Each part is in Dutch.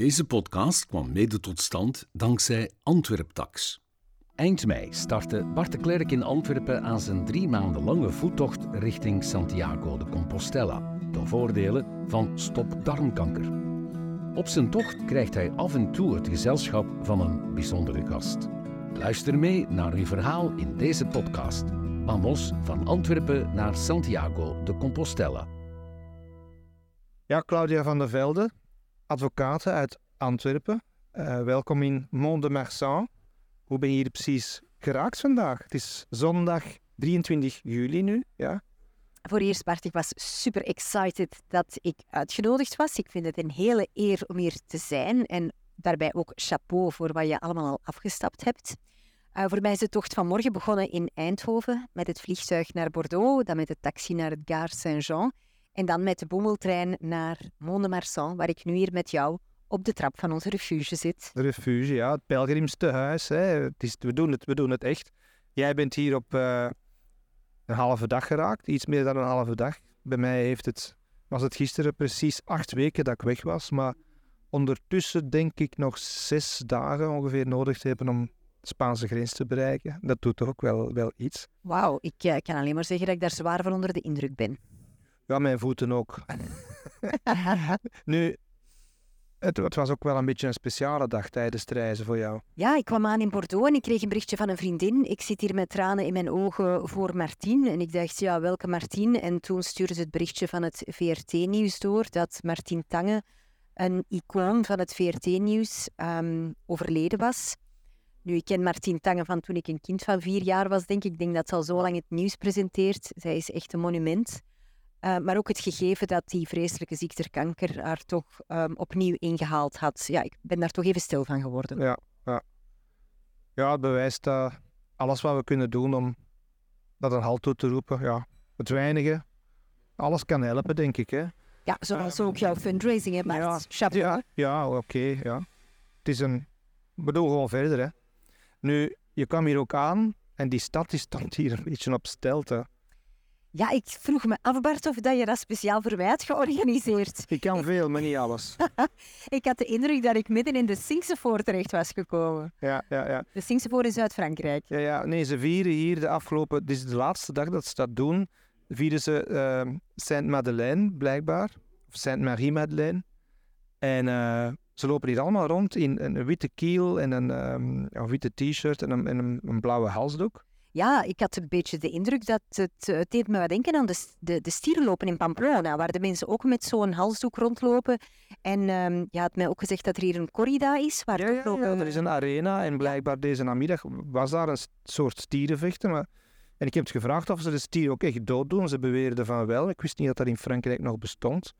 Deze podcast kwam mede tot stand dankzij Antwerptax. Eind mei startte Bart de Klerk in Antwerpen aan zijn drie maanden lange voettocht richting Santiago de Compostela, ten voordele van Stop Darmkanker. Op zijn tocht krijgt hij af en toe het gezelschap van een bijzondere gast. Luister mee naar uw verhaal in deze podcast. Vamos van Antwerpen naar Santiago de Compostela. Ja, Claudia van der Velde, advocaat uit Antwerpen. Uh, welkom in Mont de Marsan. Hoe ben je hier precies geraakt vandaag? Het is zondag 23 juli nu, ja? Voor eerst, Bart, ik was super excited dat ik uitgenodigd was. Ik vind het een hele eer om hier te zijn. En daarbij ook chapeau voor wat je allemaal al afgestapt hebt. Uh, voor mij is de tocht van morgen begonnen in Eindhoven met het vliegtuig naar Bordeaux, dan met de taxi naar het Gare Saint-Jean en dan met de boemeltrein naar Mont-de-Marsan, waar ik nu hier met jou op de trap van onze refuge zit. De refuge, ja, het pelgrimstehuis. Hè. Het is, we, doen het, we doen het echt. Jij bent hier op uh, een halve dag geraakt, iets meer dan een halve dag. Bij mij heeft het, was het gisteren precies acht weken dat ik weg was, maar ondertussen denk ik nog zes dagen ongeveer nodig te hebben om de Spaanse grens te bereiken. Dat doet toch ook wel, wel iets. Wauw, ik uh, kan alleen maar zeggen dat ik daar zwaar van onder de indruk ben. Ja, mijn voeten ook. nu, het, het, was ook wel een beetje een speciale dag tijdens het reizen voor jou. Ja, ik kwam aan in Bordeaux en ik kreeg een berichtje van een vriendin. Ik zit hier met tranen in mijn ogen voor Martien. En ik dacht, ja, welke Martien? En toen stuurde ze het berichtje van het VRT-nieuws door dat Martien Tange, een icoon van het VRT-nieuws, um, ehm, overleden was. Nu, ik ken Martien Tange van toen ik een kind van vier jaar was, denk ik. Ik denk dat ze al zo lang het nieuws presenteert. Zij is echt een monument. Uh, maar ook het gegeven dat die vreselijke ziekte kanker haar toch um, opnieuw ingehaald had. Ja, ik ben daar toch even stil van geworden. Ja, ja. ja het bewijst dat alles wat we kunnen doen om dat een halt toe te roepen, ja, het weinige, alles kan helpen, denk ik. Hè. Ja, zoals ook jouw fundraising, hè, maar ja, ja, ja oké, ja. Het is een... We doen gewoon verder, hè. Nu, je kwam hier ook aan en die stad die stond hier een beetje op stelte. Ja, ik vroeg me af, Bart, of dat je dat speciaal voor mij had georganiseerd. Ik kan veel, maar niet alles. ik had de indruk dat ik midden in de Singsevoort terecht was gekomen. Ja, ja, ja. De Singsevoort in Zuid-Frankrijk. Ja, ja, nee, ze vieren hier de afgelopen... Dit is de laatste dag dat ze dat doen. Vieren ze uh, Saint-Madeleine, blijkbaar. Of Saint-Marie-Madeleine. En uh, ze lopen hier allemaal rond in een witte kiel en een, um, een witte t-shirt en, een, en een, een blauwe halsdoek. Ja, ik had een beetje de indruk dat het, het deed me wat denken aan de, de, de stierenlopen in Pamplona, waar de mensen ook met zo'n halsdoek rondlopen. En um, je had mij ook gezegd dat er hier een corrida is. Waar ja, ja, ja, er is een arena en blijkbaar deze namiddag was daar een soort stierenvechten. Maar... En ik heb het gevraagd of ze de stier ook echt dood doen. Ze beweerden van wel. Ik wist niet dat dat in Frankrijk nog bestond.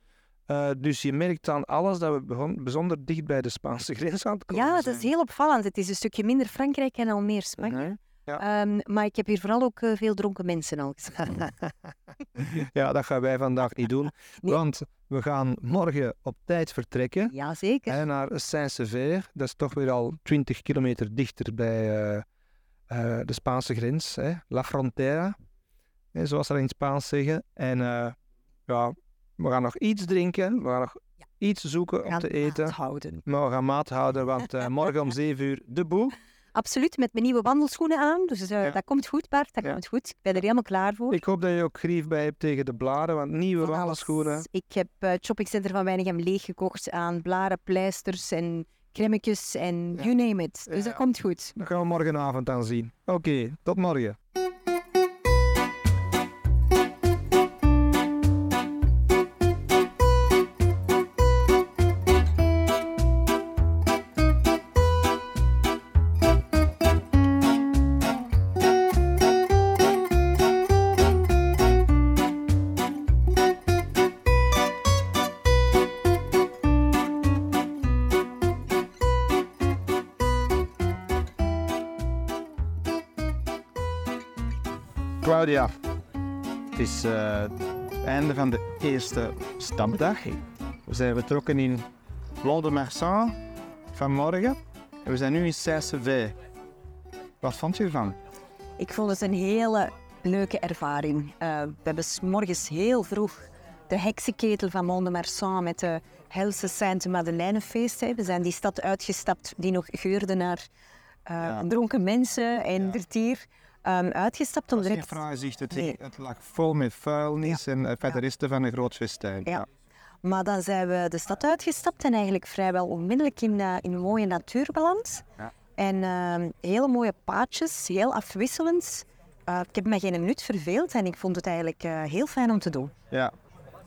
Uh, dus je merkt aan alles dat we begon, bijzonder dicht bij de Spaanse grens aan het komen Ja, dat is heel opvallend. Het is een stukje minder Frankrijk en al meer Spanje. Nee. Ja. Um, maar ik heb hier vooral ook uh, veel dronken mensen al gezien. ja, dat gaan wij vandaag niet doen. Nee. Want we gaan morgen op tijd vertrekken. Jazeker. Hè, naar Saint-Sever. Dat is toch weer al 20 kilometer dichter bij uh, uh, de Spaanse grens. Hè. La Frontera, hè, zoals ze dat in het Spaans zeggen. En ja, we gaan nog iets drinken. We gaan nog ja. iets zoeken om te eten. Houden. Maar we gaan maat houden, want morgen om 7 uur de boe. Absoluut, met mijn nieuwe wandelschoenen aan. Dus uh, dat komt goed, Bart. Dat komt goed. Ik ben er helemaal klaar voor. Ik hoop dat je ook grief bij hebt tegen de blaren, want nieuwe van wandelschoenen. Alles. Ik heb uh, het shoppingcenter van Weinigem leeggekocht aan blaren, pleisters en cremmetjes en you name it. Dus dat komt goed. Dat gaan we morgenavond aan zien. Oké, okay, tot morgen. Claudia, het is uh, het einde van de eerste stapdag. We zijn vertrokken in Londe-Marsan vanmorgen en we zijn nu in Saint-Sever. Wat vond je ervan? Ik vond het een hele leuke ervaring. Uh, we hebben s morgens heel vroeg de heksenketel van Mont-de-Marsan met de Helse Sainte-Madeleinefeest. We zijn die stad uitgestapt die nog geurde naar uh, dronken mensen en ja. dertier. Um, uitgestapt om direct... zicht, het, nee. het lag vol met vuilnis en uh, verder is van een groot festijn. Ja. Maar dan zijn we de stad uitgestapt en eigenlijk vrijwel onmiddellijk in, uh, in een mooie natuur beland. Ja. En uh, hele mooie paadjes, heel afwisselend. Uh, ik heb me geen minuut verveeld en ik vond het eigenlijk heel fijn om te doen. Ja,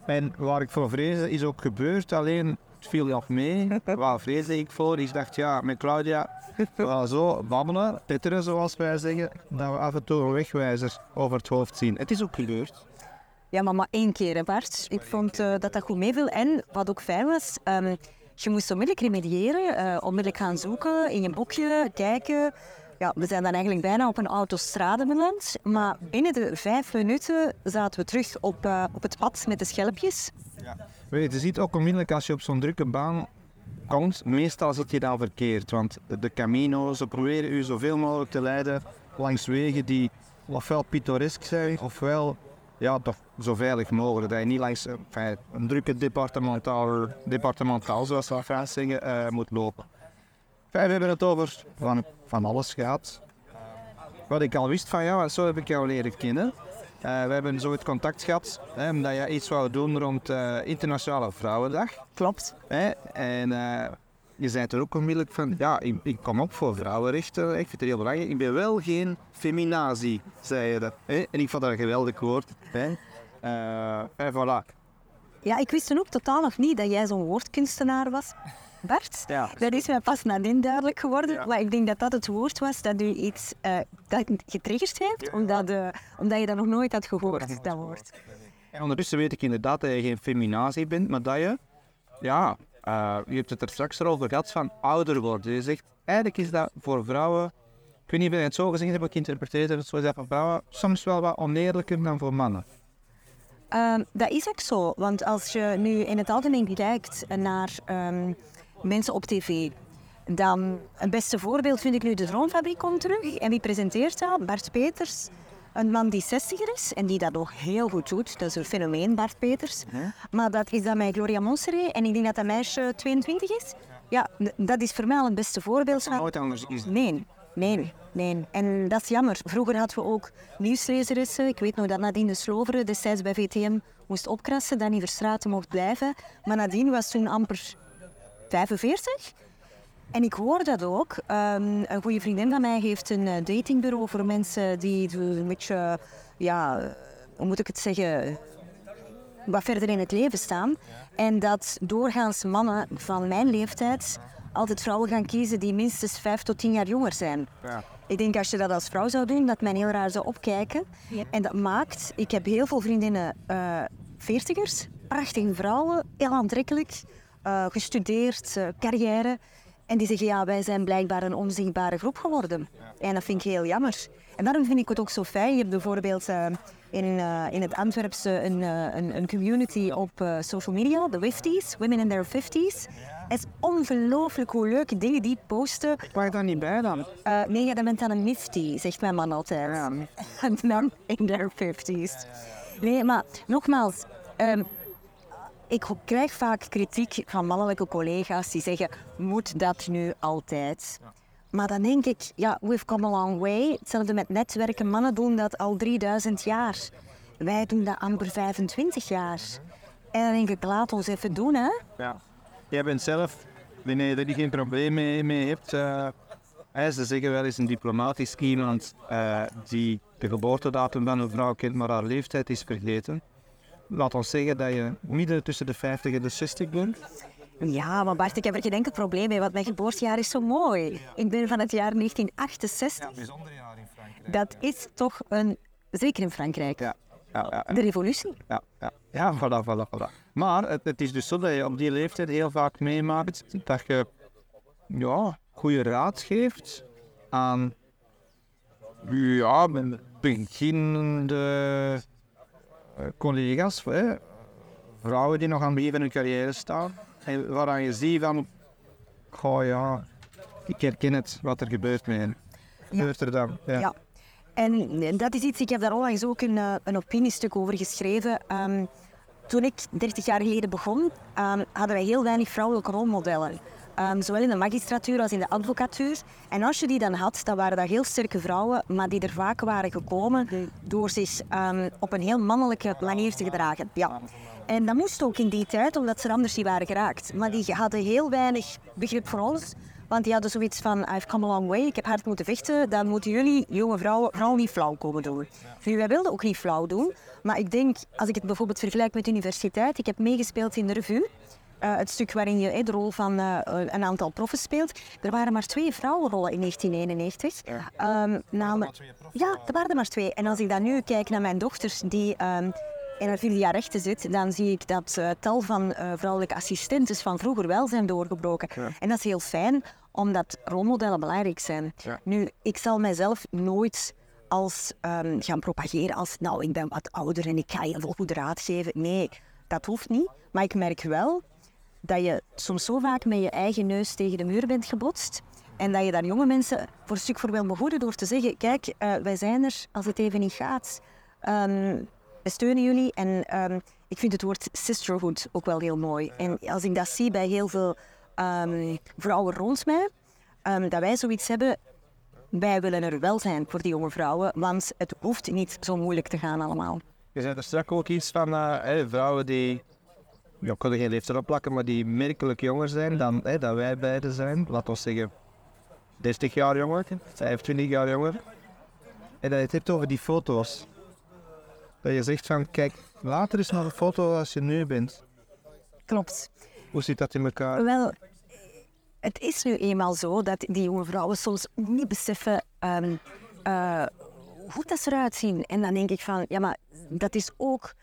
en waar ik voor vreesde is ook gebeurd, alleen het viel af mee. waar vreesde ik voor? Ik dacht, ja, met Claudia, we zo babbelen, tetteren zoals wij zeggen, dat we af en toe een wegwijzer over het hoofd zien. Het is ook gebeurd. Ja, maar maar één keer, hè Bart. Ik vond uh, dat dat goed meeviel. En wat ook fijn was, um, je moest onmiddellijk remediëren, uh, onmiddellijk gaan zoeken in je boekje, kijken. Ja, we zijn dan eigenlijk bijna op een autostrade beland. Maar binnen de vijf minuten zaten we terug op, uh, op het pad met de schelpjes. Ja. Weet je, ziet ook onmiddellijk als je op zo'n drukke baan komt, meestal zit je dan verkeerd. Want de, camino's, ze proberen u zoveel mogelijk te leiden langs wegen die ofwel pittoresk zijn, ofwel ja, toch zo veilig mogelijk. Dat je niet langs enfin, een drukke departementaal, departementaal zoals we uh, moet lopen. Enfin, we hebben het over van, van alles gehad. Wat ik al wist van jou, zo heb ik jou leren kennen. Uh, we hebben zo het contact gehad, hè, omdat je iets wou doen rond uh, Internationale Vrouwendag. Klopt. Hè, en uh, je zei er ook onmiddellijk van, ja, ik, ik, kom op voor vrouwenrechten, ik vind het heel belangrijk. Ik ben wel geen feminazie, zei je dat. Hè? En ik vond dat een geweldig woord. Hè? en voilà. Ja, ik wist toen ook totaal nog niet dat jij zo'n woordkunstenaar was. Bart, ja. dat is mij pas nadien duidelijk geworden. Ja. Maar ik denk dat dat het woord was dat u iets uh, dat getriggerd heeft, omdat, uh, omdat je dat nog nooit had gehoord, dat woord. En ondertussen weet ik inderdaad dat je geen feminazie bent, maar dat je, ja, uh, je hebt het er straks over gehad van ouder worden. Je zegt, eigenlijk is dat voor vrouwen, ik weet niet of je het zo gezegd hebt, ik interpreteer het zo dat voor vrouwen soms wel wat oneerlijker dan voor mannen. Um, dat is ook zo, want als je nu in het algemeen kijkt naar um, mensen op tv, dan een beste voorbeeld vind ik nu de Droomfabriek komt terug. En wie presenteert dat? Bart Peters. Een man die 60 is en die dat nog heel goed doet. Dat is een fenomeen, Bart Peters. Maar dat is dan met Gloria Monseré. En ik denk dat dat meisje 22 is. Ja, dat is voor mij al het beste voorbeeld. Van... Nooit anders is Nee, nee, nee. En dat is jammer. Vroeger hadden we ook nieuwslezeressen. Ik weet nog dat Nadine de Sloveren destijds bij VTM moest opkrassen, dat niet Verstraten mocht blijven. Maar Nadine was toen amper 45. En ik hoor dat ook. Um, een goede vriendin van mij heeft een uh, datingbureau voor mensen die een beetje, ja, hoe moet ik het zeggen, wat verder in het leven staan. En dat doorgaans mannen van mijn leeftijd altijd vrouwen gaan kiezen die minstens vijf tot tien jaar jonger zijn. Ja. Ik denk als je dat als vrouw zou doen, dat men heel raar zou opkijken. En dat maakt, ik heb heel veel vriendinnen uh, veertigers, prachtige vrouwen, heel aantrekkelijk, uh, gestudeerd, uh, carrière. En die zeggen, ja, wij zijn blijkbaar een onzichtbare groep geworden. En dat vind ik heel jammer. En daarom vind ik het ook zo fijn. Je hebt bijvoorbeeld uh, in, uh, in het Antwerpse een, uh, een, een, community op social media, de Wifties, Women in their 50s. Het is ongelooflijk hoe leuke dingen die posten. Ik mag daar niet bij dan. nee, ja, dat bent dan een Nifty, zegt mijn man altijd. Ja. En dan in their 50s. Nee, maar nogmaals, um, ik krijg vaak kritiek van mannelijke collega's die zeggen, moet dat nu altijd? Maar dan denk ik, ja, we've come a long way. Hetzelfde met netwerken. Mannen doen dat al 3000 jaar. Wij doen dat amper 25 jaar. En dan denk ik, laat ons even doen, hè. Ja. Jij bent zelf, wanneer je er geen probleem mee, mee hebt... Uh, ze zeggen wel eens een diplomatisch iemand uh, die de geboortedatum van een vrouw kent, maar haar leeftijd is vergeten laat ons zeggen dat je midden tussen de 50 en de 60 bent. Ja, maar Bart, ik heb er geen enkel probleem mee, want mijn geboortejaar is zo mooi. Ik ben van het jaar 1968. Ja, bijzonder jaar in Frankrijk. Dat is toch een... Zeker in Frankrijk. Ja. Ja, ja, De revolutie. Ja, ja. ja voilà, voilà, voilà. Maar het, het, is dus zo dat je op die leeftijd heel vaak meemaakt dat je ja, goede raad geeft aan ja, beginnende collega's, hè, vrouwen die nog aan het begin van hun carrière staan, en waaraan je ziet van, goh ja, ik herken het, wat er gebeurt met hen. Gebeurt er dan? Ja. ja. En dat is iets, ik heb daar onlangs ook een, eh, een opiniestuk over geschreven. Um, toen ik 30 jaar geleden begon, ehm, hadden wij heel weinig vrouwelijke rolmodellen. Ehm, zowel in de magistratuur als in de advocatuur. En als je die dan had, dan waren dat heel sterke vrouwen, maar die er vaak waren gekomen door zich ehm, op een heel mannelijke manier te gedragen. Ja. En dat moest ook in die tijd, omdat ze anders niet waren geraakt. Maar die hadden heel weinig begrip voor ons. Want die hadden zoiets van, I've come a long way, ik heb hard moeten vechten, dan moeten jullie, jonge vrouwen, vrouwen niet flauw komen doen. Nu, wij wilden ook niet flauw doen, maar ik denk, als ik het bijvoorbeeld vergelijk met de universiteit, ik heb meegespeeld in de revue, uh, het stuk waarin je de rol van uh, een aantal proffen speelt. Er waren maar twee vrouwenrollen in 1991. Ja, um, namelijk, ja er waren er maar twee. En als ik dan nu kijk naar mijn dochters die um, in het vierde jaar rechten zit, dan zie ik dat uh, tal van vrouwelijke assistentes van vroeger wel zijn doorgebroken. Ja. En dat is heel fijn, omdat rolmodellen belangrijk zijn. Ja. Nu, ik zal mijzelf nooit als um, gaan propageren als, nou, ik ben wat ouder en ik ga je wel goed raad geven. Nee, dat hoeft niet. Maar ik merk wel dat je soms zo vaak met je eigen neus tegen de muur bent gebotst. En dat je daar jonge mensen voor een stuk voor wil behoeden door te zeggen: Kijk, uh, wij zijn er als het even niet gaat. Um, we steunen jullie. En um, ik vind het woord sisterhood ook wel heel mooi. En als ik dat zie bij heel veel um, vrouwen rond mij, dat wij zoiets hebben. Wij willen er wel zijn voor die jonge vrouwen, want het hoeft niet zo moeilijk te gaan allemaal. Je zei er straks ook iets van uh, vrouwen die ja, ik kan er geen leeftijd op plakken, maar die merkelijk jonger zijn dan hè, dat wij beiden zijn. Laten we zeggen 30 jaar jonger, 25 jaar jonger. En dat je het hebt over die foto's. Dat je zegt van, kijk, later is nog een foto als je nu bent. Klopt. Hoe zit dat in elkaar? Wel, het is nu eenmaal zo dat die jonge vrouwen soms niet beseffen um, uh, hoe dat ze eruit zien. En dan denk ik van, ja, maar dat is ook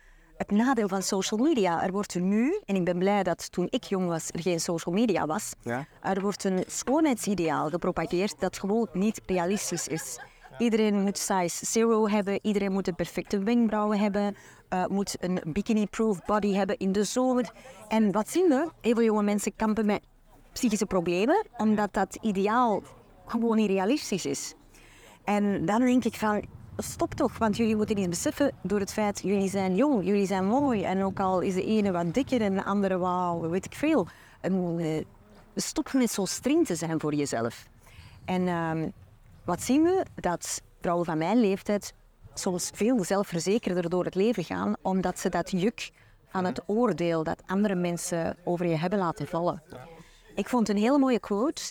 het nadeel van social media. Er wordt nu, en ik ben blij dat toen ik jong was er geen social media was, ja. er wordt een schoonheidsideaal gepropageerd dat gewoon niet realistisch is. Iedereen moet size zero hebben, iedereen moet de perfecte wenkbrauwen hebben, uh, moet een bikini-proof body hebben in de zomer. En wat zien we? Heel veel jonge mensen kampen met psychische problemen, omdat dat ideaal gewoon niet realistisch is. En dan denk ik van, stop toch, want jullie moeten iets beseffen door het feit, jullie zijn jong, jullie zijn mooi. En ook al is de ene wat dikker en de andere wauw, weet ik veel. Uh, stop met zo streng te zijn voor jezelf. En uh, wat zien we? Dat vrouwen van mijn leeftijd soms veel zelfverzekerder door het leven gaan, omdat ze dat juk van het oordeel dat andere mensen over je hebben laten vallen. Ik vond een hele mooie quote.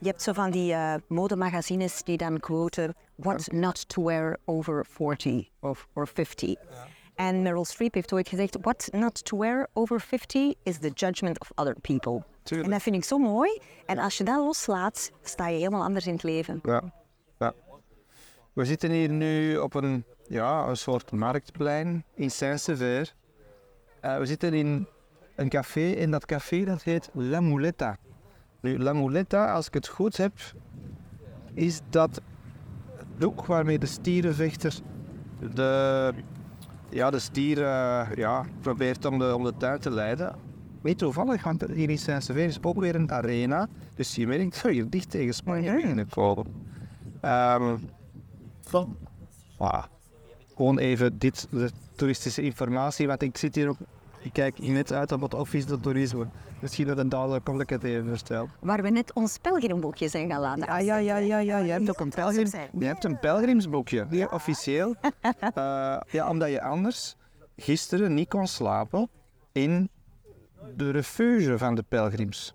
Je hebt zo van die uh, modemagazines die dan quoten what not to wear over 40 of or 50. Ja. En Meryl Streep heeft ooit gezegd: What not to wear over 50 is the judgment of other people. Tuurlijk. En dat vind ik zo mooi. En als je dat loslaat, sta je helemaal anders in het leven. Ja. ja. We zitten hier nu op een, ja, een soort marktplein in Saint-Sever. Uh, we zitten in een café en dat café dat heet La Muleta. Nu, La Muleta, als ik het goed heb, is dat doek waarmee de stierenvechter de, ja, de stier uh, ja, probeert om de, om de tuin te leiden. Weet toevallig, want hier in Saint-Sever is ook weer een arena. Dus je merkt dat hier dicht tegen Spanje komen. Um, van, ah, gewoon even dit, de toeristische informatie, want ik zit hier ook ik kijk net uit op het office de toerisme. Misschien dat een dadelijk kom ik het even vertellen. Waar we net ons pelgrimboekje zijn gaan laten. Ja, ja, ja, ja, ja. Je hebt ook een, pelgrim, je hebt een pelgrimsboekje, ja. officieel. uh, ja, omdat je anders gisteren niet kon slapen in de refuge van de pelgrims.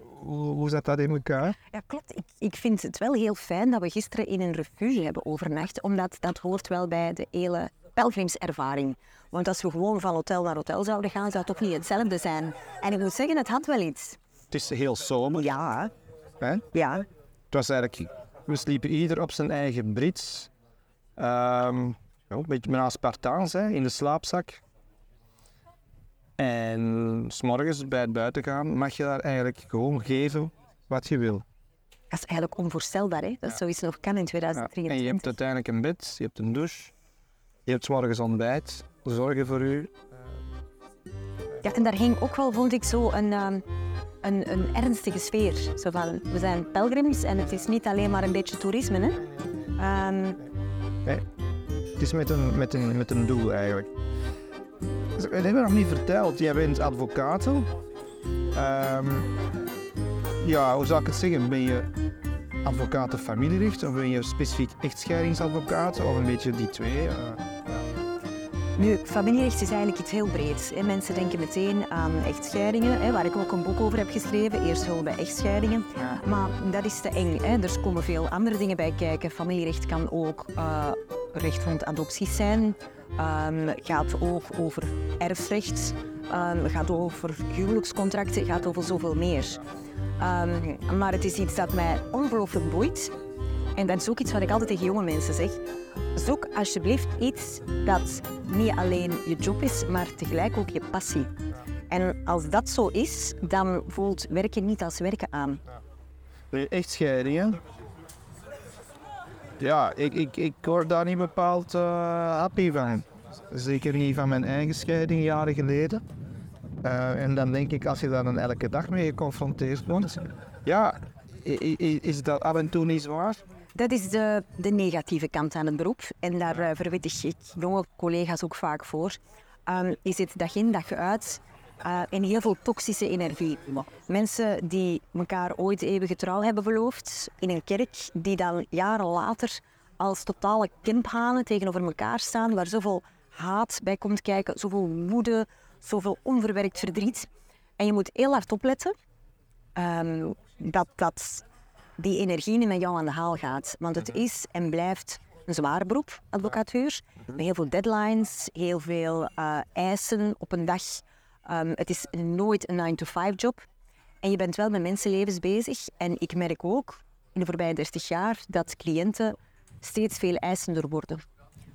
Hoe, hoe zat dat in elkaar? Ja, klopt. Ik, ik vind het wel heel fijn dat we gisteren in een refuge hebben overnacht, omdat dat hoort wel bij de hele pelgrimservaring. Want als we gewoon van hotel naar hotel zouden gaan, zou het toch niet hetzelfde zijn. En ik moet zeggen, het had wel iets. Het is heel zomer. Ja. Hè? Ja. Het was eigenlijk... We sliepen ieder op zijn eigen brits. Um, een beetje met Spartaans hè, in de slaapzak. En s'morgens bij het buiten gaan mag je daar eigenlijk gewoon geven wat je wil. Dat is eigenlijk onvoorstelbaar, hè? dat ja. zoiets nog kan in 2023. Ja. En je hebt uiteindelijk een bed, je hebt een douche, je hebt s'morgens ontbijt, zorgen voor u. Ja, en daar hing ook wel, vond ik, zo een, um, een, een ernstige sfeer. Zo van, we zijn pelgrims en het is niet alleen maar een beetje toerisme. Hè? Um... Nee, het is met een, met, een, met een doel eigenlijk. dat hebben we nog niet verteld. Jij bent advocaat. Ehm, ja, hoe zou ik het zeggen? Ben je advocaat of familierecht? Of ben je specifiek echtscheidingsadvocaat? Of een beetje die twee? Uh, nu, familierecht is eigenlijk iets heel breeds. Hè. Mensen denken meteen aan echtscheidingen, hè, waar ik ook een boek over heb geschreven. Eerst hulp bij echtscheidingen. Maar dat is te eng. Hè. Er komen veel andere dingen bij kijken. Familierecht kan ook uh, recht rond adopties zijn. Um, gaat ook over erfrecht. Um, gaat over huwelijkscontracten. Gaat over zoveel meer. Um, maar het is iets dat mij ongelooflijk boeit. En dat is ook iets wat ik altijd tegen jonge mensen zeg. Zoek alsjeblieft iets dat niet alleen je job is, maar tegelijk ook je passie. En als dat zo is, dan voelt werken niet als werken aan. Echtscheidingen? Ja, ik, ik, ik word daar niet bepaald uh, happy van. Zeker niet van mijn eigen scheiding jaren geleden. Uh, en dan denk ik, als je daar dan elke dag mee geconfronteerd wordt, ja, is dat af en toe niet zwaar? Dat is de, de negatieve kant aan het beroep. En daar uh, verwittig ik jonge collega's ook vaak voor. Um, je zit dag in, dag uit uh, in heel veel toxische energie. Mensen die elkaar ooit eeuwige trouw hebben beloofd in een kerk, die dan jaren later als totale kimphanen tegenover elkaar staan, waar zoveel haat bij komt kijken, zoveel woede, zoveel onverwerkt verdriet. En je moet heel hard opletten um, dat, dat die energie niet met jou aan de haal gaat. Want het is en blijft een zwaar beroep, advocatuur. Met heel veel deadlines, heel veel uh, eisen op een dag. Um, het is nooit een 9-to-5 job. En je bent wel met mensenlevens bezig. En ik merk ook in de voorbije 30 jaar dat cliënten steeds veel eisender worden.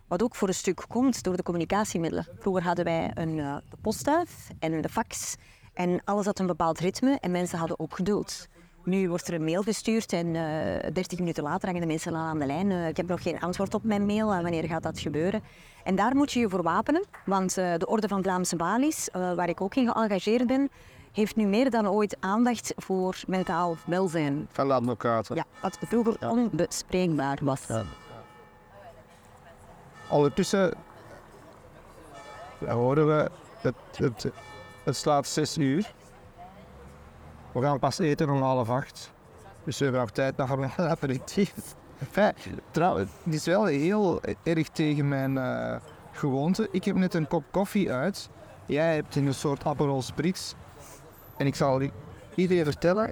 Wat ook voor een stuk komt door de communicatiemiddelen. Vroeger hadden wij een uh, de postduif en de fax. En alles had een bepaald ritme en mensen hadden ook geduld. Nu wordt er een mail gestuurd en uh, eh, 30 minuten later hangen de mensen al aan de lijn. Uh, ik heb nog geen antwoord op mijn mail. Uh, wanneer gaat dat gebeuren? En daar moet je je voor wapenen. Want de Orde van Vlaamse Balies, waar ik ook in geëngageerd ben, heeft nu meer dan ooit aandacht voor mentaal welzijn. Van de advocaten. Ja, wat vroeger ja. onbespreekbaar was. Ja. Ondertussen horen we, het, het, het slaat zes uur. We gaan pas eten om half acht. Dus we hebben nog tijd nog een aperitief. Trouwens, het is wel heel erg tegen mijn uh, gewoonte. Ik heb net een kop koffie uit. Jij hebt een soort Aperol Spritz. En ik zal iedereen vertellen,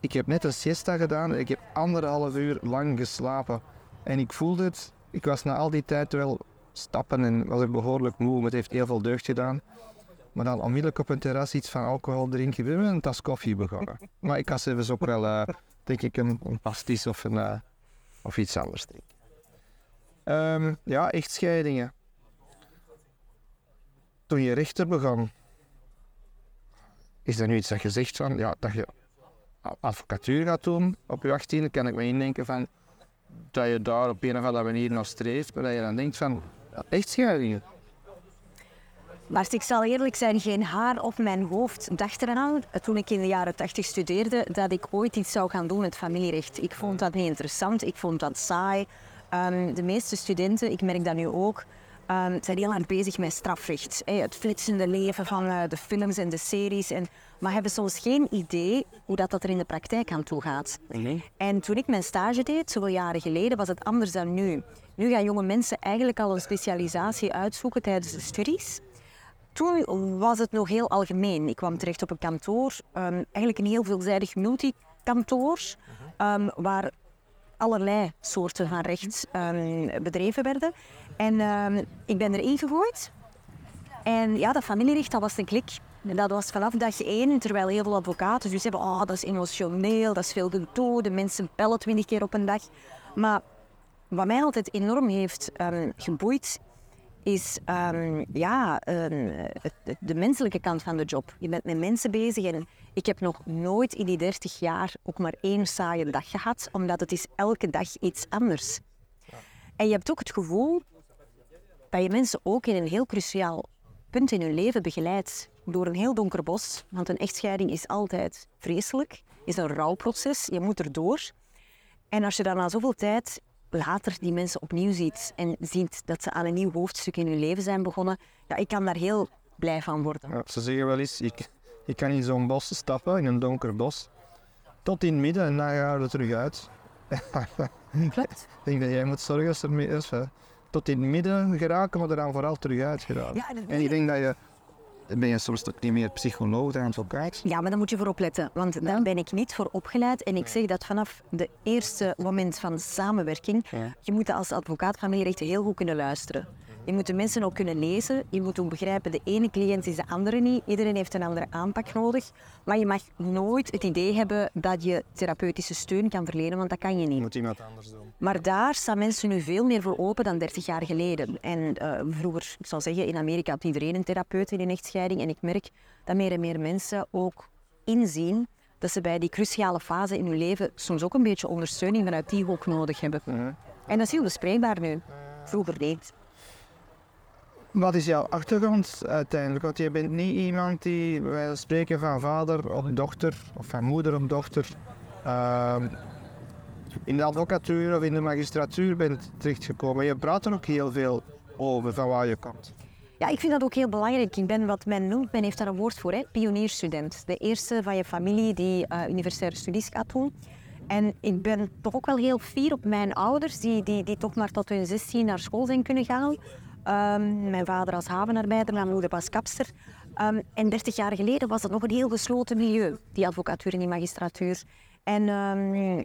ik heb net een siesta gedaan. Ik heb anderhalf uur lang geslapen. En ik voelde het. Ik was na al die tijd wel stappen en was ik behoorlijk moe. Het heeft heel veel deugd gedaan. Maar dan onmiddellijk op een terras iets van alcohol drinken. We hebben een tas koffie begonnen. maar ik had even ook wel, uh, denk ik, een, een pastis of, een, uh, of iets anders drinken. Um, ja, echtscheidingen. Toen je rechter begon, is er nu iets dat je zegt van, ja, dat je advocatuur gaat doen op je 18 kan ik me indenken van dat je daar op een of andere manier nog streeft, maar dat je dan denkt van, ja, echtscheidingen, maar ik zal eerlijk zijn, geen haar op mijn hoofd dacht eraan toen ik in de jaren 80 studeerde dat ik ooit iets zou gaan doen met familierecht. Ik vond dat niet interessant, ik vond dat saai. Um, de meeste studenten, ik merk dat nu ook, um, zijn heel hard bezig met strafrecht. Hey, het flitsende leven van uh, de films en de series. En, maar hebben soms geen idee hoe dat, dat er in de praktijk aan toe gaat. Nee. En toen ik mijn stage deed, zoveel jaren geleden, was het anders dan nu. Nu gaan jonge mensen eigenlijk al een specialisatie uitzoeken tijdens de studies. Toen was het nog heel algemeen. Ik kwam terecht op een kantoor, um, eigenlijk een heel veelzijdig multikantoor, um, waar allerlei soorten van recht um, bedreven werden. En ik ben erin gegooid. En ja, dat familierecht, dat was een klik. En dat was vanaf dag één, terwijl heel veel advocaten dus hebben, oh, dat is emotioneel, dat is veel gedoe, de mensen bellen twintig keer op een dag. Maar wat mij altijd enorm heeft geboeid, is um, ja, um, de menselijke kant van de job. Je bent met mensen bezig en ik heb nog nooit in die 30 jaar ook maar één saaie dag gehad, omdat het is elke dag iets anders. En je hebt ook het gevoel dat je mensen ook in een heel cruciaal punt in hun leven begeleidt. Door een heel donker bos, want een echtscheiding is altijd vreselijk, is een rouwproces, je moet erdoor. En als je dan na zoveel tijd later die mensen opnieuw ziet en ziet dat ze aan een nieuw hoofdstuk in hun leven zijn begonnen, ja, ik kan daar heel blij van worden. Ja, ze zeggen wel eens, ik, ik kan in zo'n bos stappen, in een donker bos, tot in het midden en dan gaan we er terug uit. Klopt. Ik denk dat jij moet zorgen als er mee is. hè. Tot in het midden geraken, maar er dan vooral terug uit geraken. Ja, en ik denk dat je, ben je soms toch niet meer psycholoog dan advocaat. Ja, maar daar moet je voor opletten, want daar ben ik niet voor opgeleid. En ik zeg dat vanaf de eerste moment van samenwerking, Ja. je moet als advocaat familierechten heel goed kunnen luisteren. Je moet de mensen ook kunnen lezen. Je moet ook begrijpen, de ene cliënt is de andere niet. Iedereen heeft een andere aanpak nodig. Maar je mag nooit het idee hebben dat je therapeutische steun kan verlenen, want dat kan je Je niet. moet iemand anders doen. Maar daar staan mensen nu veel meer voor open dan 30 jaar geleden. En eh, vroeger, ik zal zeggen, in Amerika had iedereen een therapeut in een echtscheiding. En ik merk dat meer en meer mensen ook inzien dat ze bij die cruciale fase in hun leven soms ook een beetje ondersteuning vanuit die hoek nodig hebben. Mhm. En dat is heel bespreekbaar nu. Vroeger niet. Wat is jouw achtergrond uiteindelijk? Want je bent niet iemand die, wij spreken van vader op dochter of van moeder op dochter, ehm, in de advocatuur of in de magistratuur bent terechtgekomen. Je praat er ook heel veel over van waar je komt. Ja, ik vind dat ook heel belangrijk. Ik ben wat men noemt, men heeft daar een woord voor, hè? pionierstudent. De eerste van je familie die eh, universitaire studies gaat doen. En ik ben toch ook wel heel fier op mijn ouders, die, die, die toch maar tot hun 16 naar school zijn kunnen gaan. Ehm, mijn vader als havenarbeider, mijn moeder was kapster. Ehm, en 30 jaar geleden was dat nog een heel gesloten milieu, die advocatuur en die magistratuur. En ehm,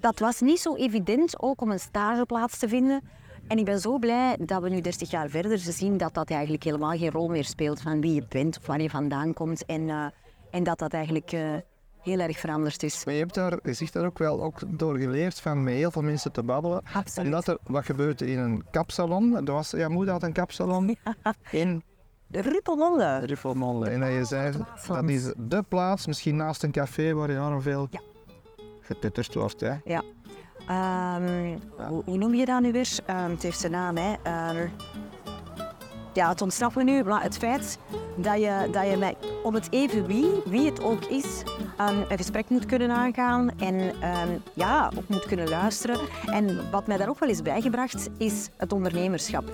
dat was niet zo evident ook om een stageplaats te vinden. En ik ben zo blij dat we nu 30 jaar verder zien dat dat eigenlijk helemaal geen rol meer speelt van wie je bent of waar je vandaan komt. En, eh, en dat dat eigenlijk eh, heel erg veranderd is. Maar je hebt daar, je zegt daar ook wel ook door geleerd van met heel veel mensen te babbelen. Absoluut. En dat er wat gebeurt in een kapsalon. Er was, jouw moeder had een kapsalon in De Ruppelmonde. En dat je zei, dat is de plaats, misschien naast een café waar enorm veel Ja. getutterd wordt. Hè? Ja. Ehm, hoe, hoe noem je dat nu weer? Ehm, het heeft zijn naam, hè. Ehm, ja, het ontsnapt me nu, maar het feit dat je, dat je met, om het even wie, wie het ook is, ehm, een gesprek moet kunnen aangaan en ehm, ja, ook moet kunnen luisteren. En wat mij daar ook wel is bijgebracht, is het ondernemerschap.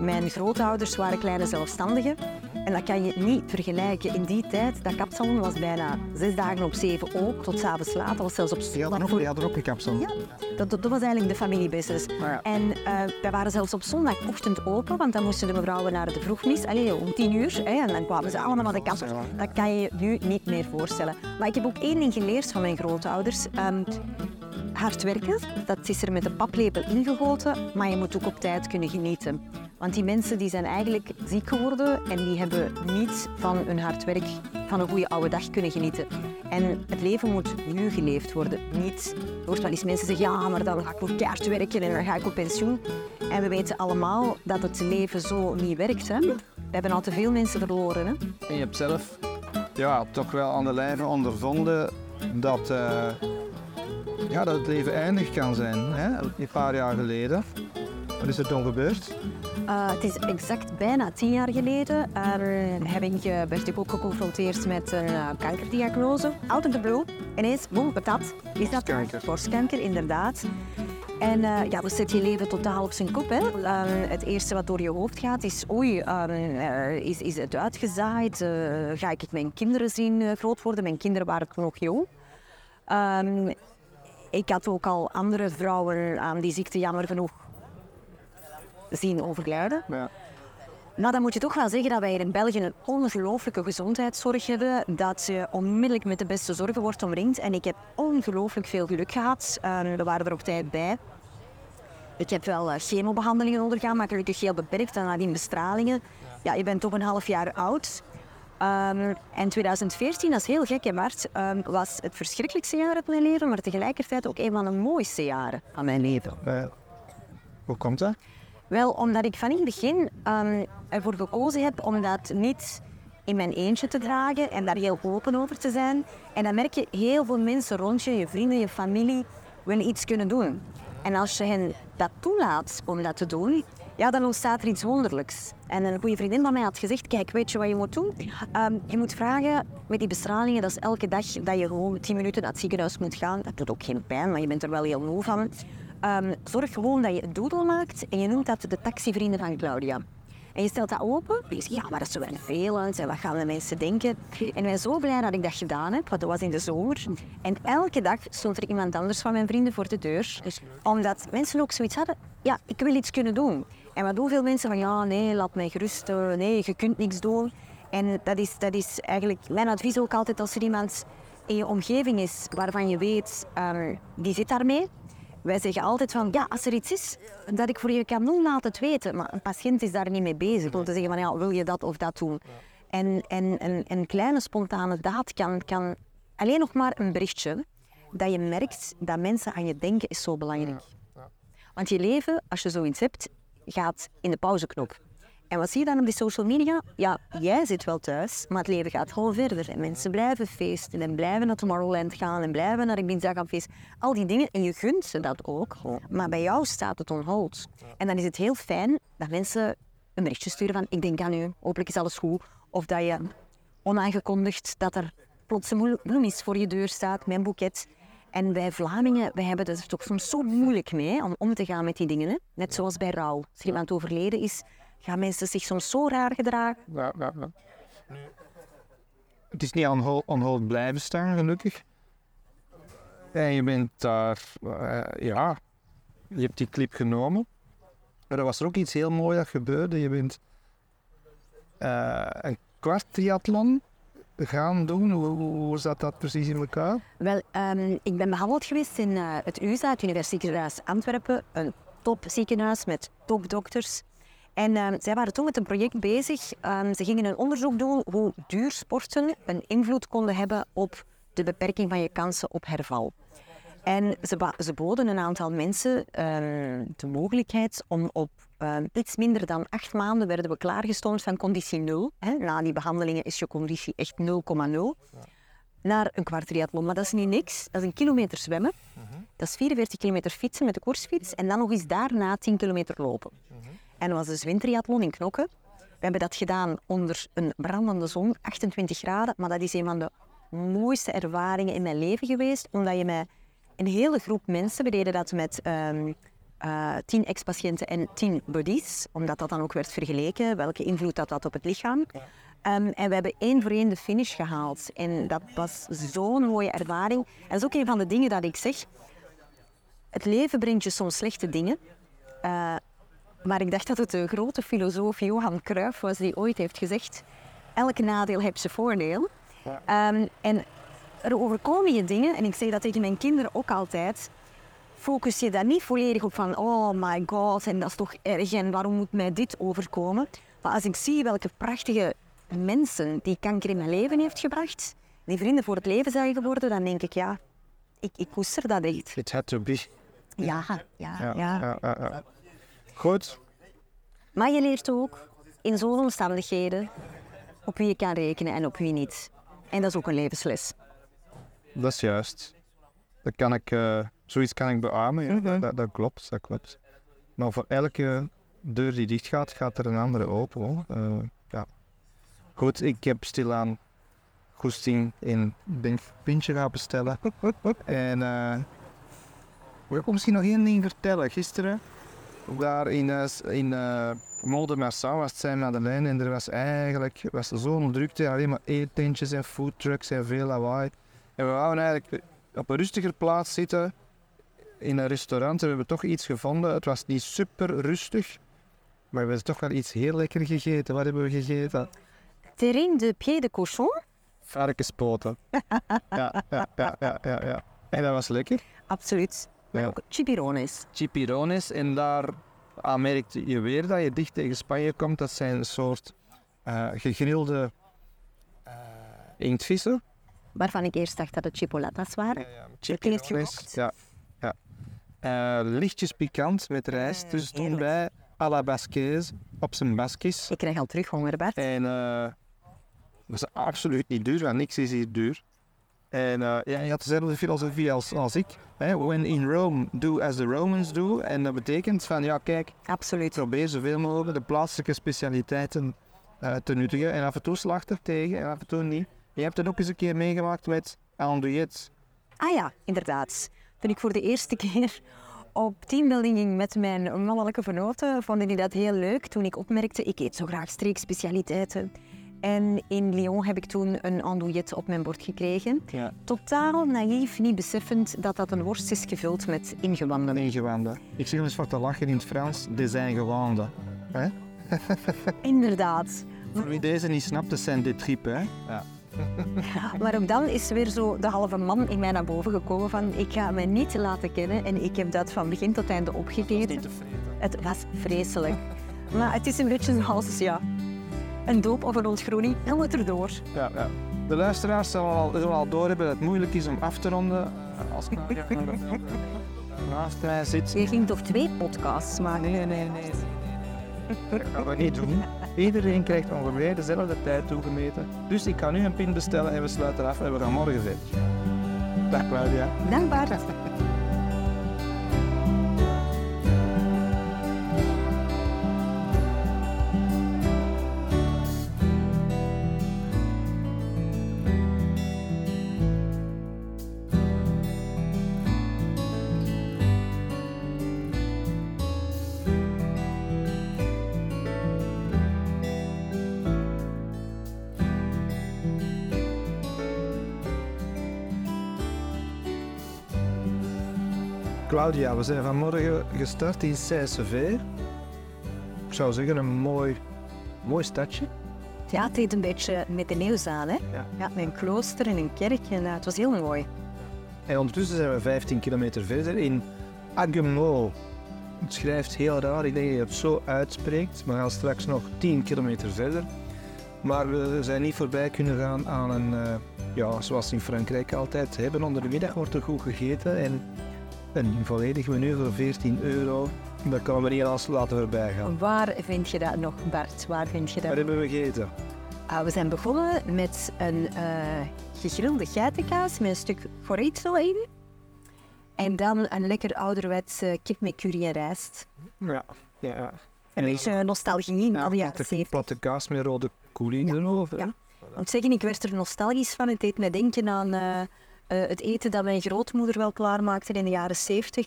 Mijn grootouders waren kleine zelfstandigen en dat kan je niet vergelijken. In die tijd, dat kapsalon was bijna zes dagen op zeven ook, tot s'avonds laat. Dat was zelfs op zondag ook, voor die hadden ook een kapsalon. ja, dat, dat, was eigenlijk de familiebusiness. ja. En eh, wij waren zelfs op zondagochtend open, want dan moesten de mevrouwen naar de vroegmis, allee, om tien uur. Hè, en dan kwamen ze allemaal naar de kapper. Dat kan je je nu niet meer voorstellen. Maar ik heb ook één ding geleerd van mijn grootouders. Ehm, hard werken, dat is er met een paplepel ingegoten, maar je moet ook op tijd kunnen genieten. Want die mensen die zijn eigenlijk ziek geworden en die hebben niet van hun hard werk, van een goede oude dag kunnen genieten. En het leven moet nu geleefd worden, niet... Je hoort wel eens mensen zeggen, ja, maar dan ga ik voor keihard werken en dan ga ik op pensioen. En we weten allemaal dat het leven zo niet werkt. Hè? We hebben al te veel mensen verloren. Hè? En je hebt zelf ja, toch wel aan de lijve ondervonden dat, eh, ja, dat het leven eindig kan zijn. Hè? Een paar jaar geleden. Wat is er toen gebeurd? Uh, het is exact bijna tien jaar geleden. Uh, heb ik, uh, werd ik ook geconfronteerd met een uh, kankerdiagnose. Out of the blue, ineens, boem, patat. Is dat Borstkanker. borstkanker, inderdaad. En uh, ja, we zetten je leven totaal op zijn kop. Hè. Uh, het eerste wat door je hoofd gaat is, oei, uh, is, is het uitgezaaid? Uh, ga ik mijn kinderen zien uh, groot worden? Mijn kinderen waren toen nog jong. Ik had ook al andere vrouwen aan die ziekte jammer genoeg zien overlijden. Ja. Nou, dan moet je toch wel zeggen dat wij hier in België een ongelooflijke gezondheidszorg hebben. Dat je onmiddellijk met de beste zorgen wordt omringd. En ik heb ongelooflijk veel geluk gehad. Uh, we waren er op tijd bij. Ik heb wel uh, chemobehandelingen ondergaan, maar gelukkig heel beperkt. En nadien bestralingen. Ja, je bent toch een half jaar oud. Um, en 2014, dat is heel gek, hè, Mart, um, was het verschrikkelijkste jaar uit mijn leven, maar tegelijkertijd ook een van de mooiste jaren van mijn leven. Uh, hoe komt dat? Wel, omdat ik van in het begin um, ervoor gekozen heb om dat niet in mijn eentje te dragen en daar heel open over te zijn. En dan merk je heel veel mensen rond je, je vrienden, je familie, willen iets kunnen doen. En als je hen dat toelaat om dat te doen, ja, dan ontstaat er iets wonderlijks. En een goede vriendin van mij had gezegd, kijk, weet je wat je moet doen? Um, je moet vragen met die bestralingen, dat is elke dag dat je gewoon 10 minuten naar het ziekenhuis moet gaan. Dat doet ook geen pijn, maar je bent er wel heel moe van. Ehm, zorg gewoon dat je een doodle maakt en je noemt dat de taxivrienden van Claudia. En je stelt dat open. En je zegt, ja, maar dat is zo vervelend. En wat gaan de mensen denken? En ik ben zo blij dat ik dat gedaan heb, want dat was in de zomer. En elke dag stond er iemand anders van mijn vrienden voor de deur. Omdat mensen ook zoiets hadden, ja, ik wil iets kunnen doen. En wat doen veel mensen van, ja, nee, laat mij gerust. eh, Nee, je kunt niks doen. En dat is, dat is eigenlijk mijn advies ook altijd als er iemand in je omgeving is waarvan je weet, ehm, die zit daarmee. Wij zeggen altijd van, ja, als er iets is dat ik voor je kan doen, laat het weten. Maar een patiënt is daar niet mee bezig om te zeggen van, ja, wil je dat of dat doen? En, en een, een kleine spontane daad kan, kan alleen nog maar een berichtje dat je merkt dat mensen aan je denken is zo belangrijk. Want je leven, als je zoiets hebt, gaat in de pauzeknop. En wat zie je dan op die social media? Ja, jij zit wel thuis, maar het leven gaat gewoon verder. En mensen blijven feesten en blijven naar Tomorrowland gaan en blijven naar een dinsdag aan feest. Al die dingen, en je gunt ze dat ook. Maar bij jou staat het on hold. En dan is het heel fijn dat mensen een berichtje sturen van ik denk aan u, hopelijk is alles goed. Of dat je onaangekondigd dat er plots een bloemis voor je deur staat een boeket. En wij Vlamingen, wij hebben het er toch soms zo moeilijk mee om om te gaan met die dingen. Hè? Net zoals bij rouw. Als er iemand overleden is, gaan mensen zich soms zo raar gedragen. Ja, ja, ja. Het is niet on hold, on hold blijven staan, gelukkig. En je bent daar, eh, ja, je hebt die clip genomen. Maar er was er ook iets heel moois dat gebeurde. Je bent eh, een kwart triathlon gaan doen. Hoe, zat dat precies in elkaar? Wel, ehm, ik ben behandeld geweest in eh, het UZA, het Universiteitsziekenhuis Antwerpen. Een topziekenhuis met topdokters. En ehm, zij waren toen met een project bezig. Ehm, ze gingen een onderzoek doen hoe duursporten een invloed konden hebben op de beperking van je kansen op herval. En ze, ze boden een aantal mensen de mogelijkheid om op ehm, iets minder dan acht maanden werden we klaargestoomd van conditie 0. Hè. Na die behandelingen is je conditie echt 0,0 naar een kwart triathlon. Maar dat is niet niks. Dat is een kilometer zwemmen. Dat is 44 kilometer fietsen met de koersfiets. En dan nog eens daarna 10 kilometer lopen. En dat was de zwintriathlon in Knokken. We hebben dat gedaan onder een brandende zon, 28 graden. Maar dat is een van de mooiste ervaringen in mijn leven geweest. Omdat je met een hele groep mensen, we deden dat met ehm, eh, 10 ex-patiënten en 10 buddies. Omdat dat dan ook werd vergeleken, welke invloed dat had op het lichaam. Ehm, en we hebben één voor één de finish gehaald. En dat was zo'n mooie ervaring. En dat is ook een van de dingen dat ik zeg. Het leven brengt je soms slechte dingen. Eh, maar ik dacht dat het de grote filosoof Johan Cruijff was die ooit heeft gezegd... Elke nadeel heeft zijn voordeel. Ehm, en er overkomen je dingen, en ik zeg dat tegen mijn kinderen ook altijd... Focus je daar niet volledig op van... Oh my god, en dat is toch erg, en waarom moet mij dit overkomen? Maar als ik zie welke prachtige mensen die kanker in mijn leven heeft gebracht... Die vrienden voor het leven zijn geworden, dan denk ik, ja... Ik, ik koester dat echt. It had to be. Ja, ja, ja. Goed. Maar je leert ook in zo'n omstandigheden op wie je kan rekenen en op wie niet. En dat is ook een levensles. Dat is juist. Dat kan ik, eh, zoiets kan ik beamen. Ja. Dat, dat klopt, dat klopt. Maar voor elke deur die dicht gaat, gaat er een andere open. Hoor. Eh, ja. Goed, ik heb stilaan goesting in een pintje gaan bestellen. en eh wil ik misschien nog één ding vertellen. Gisteren, daar in, in uh, Molde-Marsau was het zijn Madeleine en er was eigenlijk was er zo'n drukte, alleen maar eetentjes en foodtrucks en veel lawaai. En we wouden eigenlijk op een rustiger plaats zitten in een restaurant en we hebben toch iets gevonden. Het was niet super rustig, maar we hebben toch wel iets heel lekker gegeten. Wat hebben we gegeten? Terrine de pied de cochon, Varkenspoten. ja, ja, ja, ja, ja, ja. En dat was lekker. absoluut. Maar Ja. ook chipirones. Chipirones en daar ah, merkte je weer dat je dicht tegen Spanje komt. Dat zijn een soort eh, gegrilde eh inktvissen. Waarvan ik eerst dacht dat het chipolatas waren. Gekocht. Ja, Eh, lichtjes pikant met rijst. dus stond heerlijk. bij à la basquaise op zijn baskies. Ik krijg al terug honger, Bart. En eh, dat is absoluut niet duur, want niks is hier duur. En eh, ja, je had dezelfde filosofie als, als ik. Hè? When in Rome, do as the Romans do. En dat betekent van, ja kijk, Absoluut. probeer zoveel mogelijk de plaatselijke specialiteiten eh, te nuttigen. En af en toe slacht er tegen en af en toe niet. Je hebt het ook eens een keer meegemaakt met andouillettes. Ah ja, inderdaad. Toen ik voor de eerste keer op teambuilding ging met mijn mannelijke vernoten, vonden die dat heel leuk toen ik opmerkte, ik eet zo graag streekspecialiteiten. En in Lyon heb ik toen een andouillette op mijn bord gekregen. Ja. Totaal naïef, niet beseffend dat dat een worst is gevuld met ingewanden. Ingewanden. Ik zeg eens voor te lachen in het Frans, dit zijn gewanden. Hè? Inderdaad. Voor wie deze niet snapt, dat zijn dit? Ja. Maar ook dan is weer zo de halve man in mij naar boven gekomen van ik ga mij niet laten kennen en ik heb dat van begin tot einde opgegeten. Het was vreselijk. Maar het is een beetje zoals ja, een doop of een ontgroening. Dan moet erdoor. Ja, ja. De luisteraars zullen al, zullen al doorhebben dat het moeilijk is om af te ronden. Als Claudia naast mij zit. Je ging toch twee podcasts maken? Nee, nee, nee. Dat gaan we niet doen. Iedereen krijgt ongeveer dezelfde tijd toegemeten. Dus ik kan nu een pin bestellen en we sluiten af en we gaan morgen verder. Dag Claudia. Dankbaar. Claudia, we zijn vanmorgen gestart in Saint-Sever. Ik zou zeggen een mooi, mooi stadje. Ja, het deed een beetje met de nieuws aan. Hè? Ja. Ja, met een klooster en een kerk. En, eh, het was heel mooi. En ondertussen zijn we 15 kilometer verder in Aguemau. Het schrijft heel raar, ik denk dat je het zo uitspreekt. We gaan straks nog 10 kilometer verder. Maar we zijn niet voorbij kunnen gaan aan een, eh, ja, zoals in Frankrijk altijd hebben. Onder de middag wordt er goed gegeten en een volledig menu voor 14 euro. Dat kan we niet als laten voorbij gaan. Waar vind je dat nog, Bart? Waar vind je dat? Wat hebben we gegeten? Ah, we zijn begonnen met een eh, gegrilde geitenkaas met een stuk chorizo in. En dan een lekker ouderwets eh, kip met curry en rijst. Ja, ja. Een beetje nostalgie in jaren platte, 70. platte kaas met rode koeling erover. Ja. Ik moet zeggen, ik werd er nostalgisch van. Het deed me denken aan eh, eh, het eten dat mijn grootmoeder wel klaarmaakte in de jaren 70.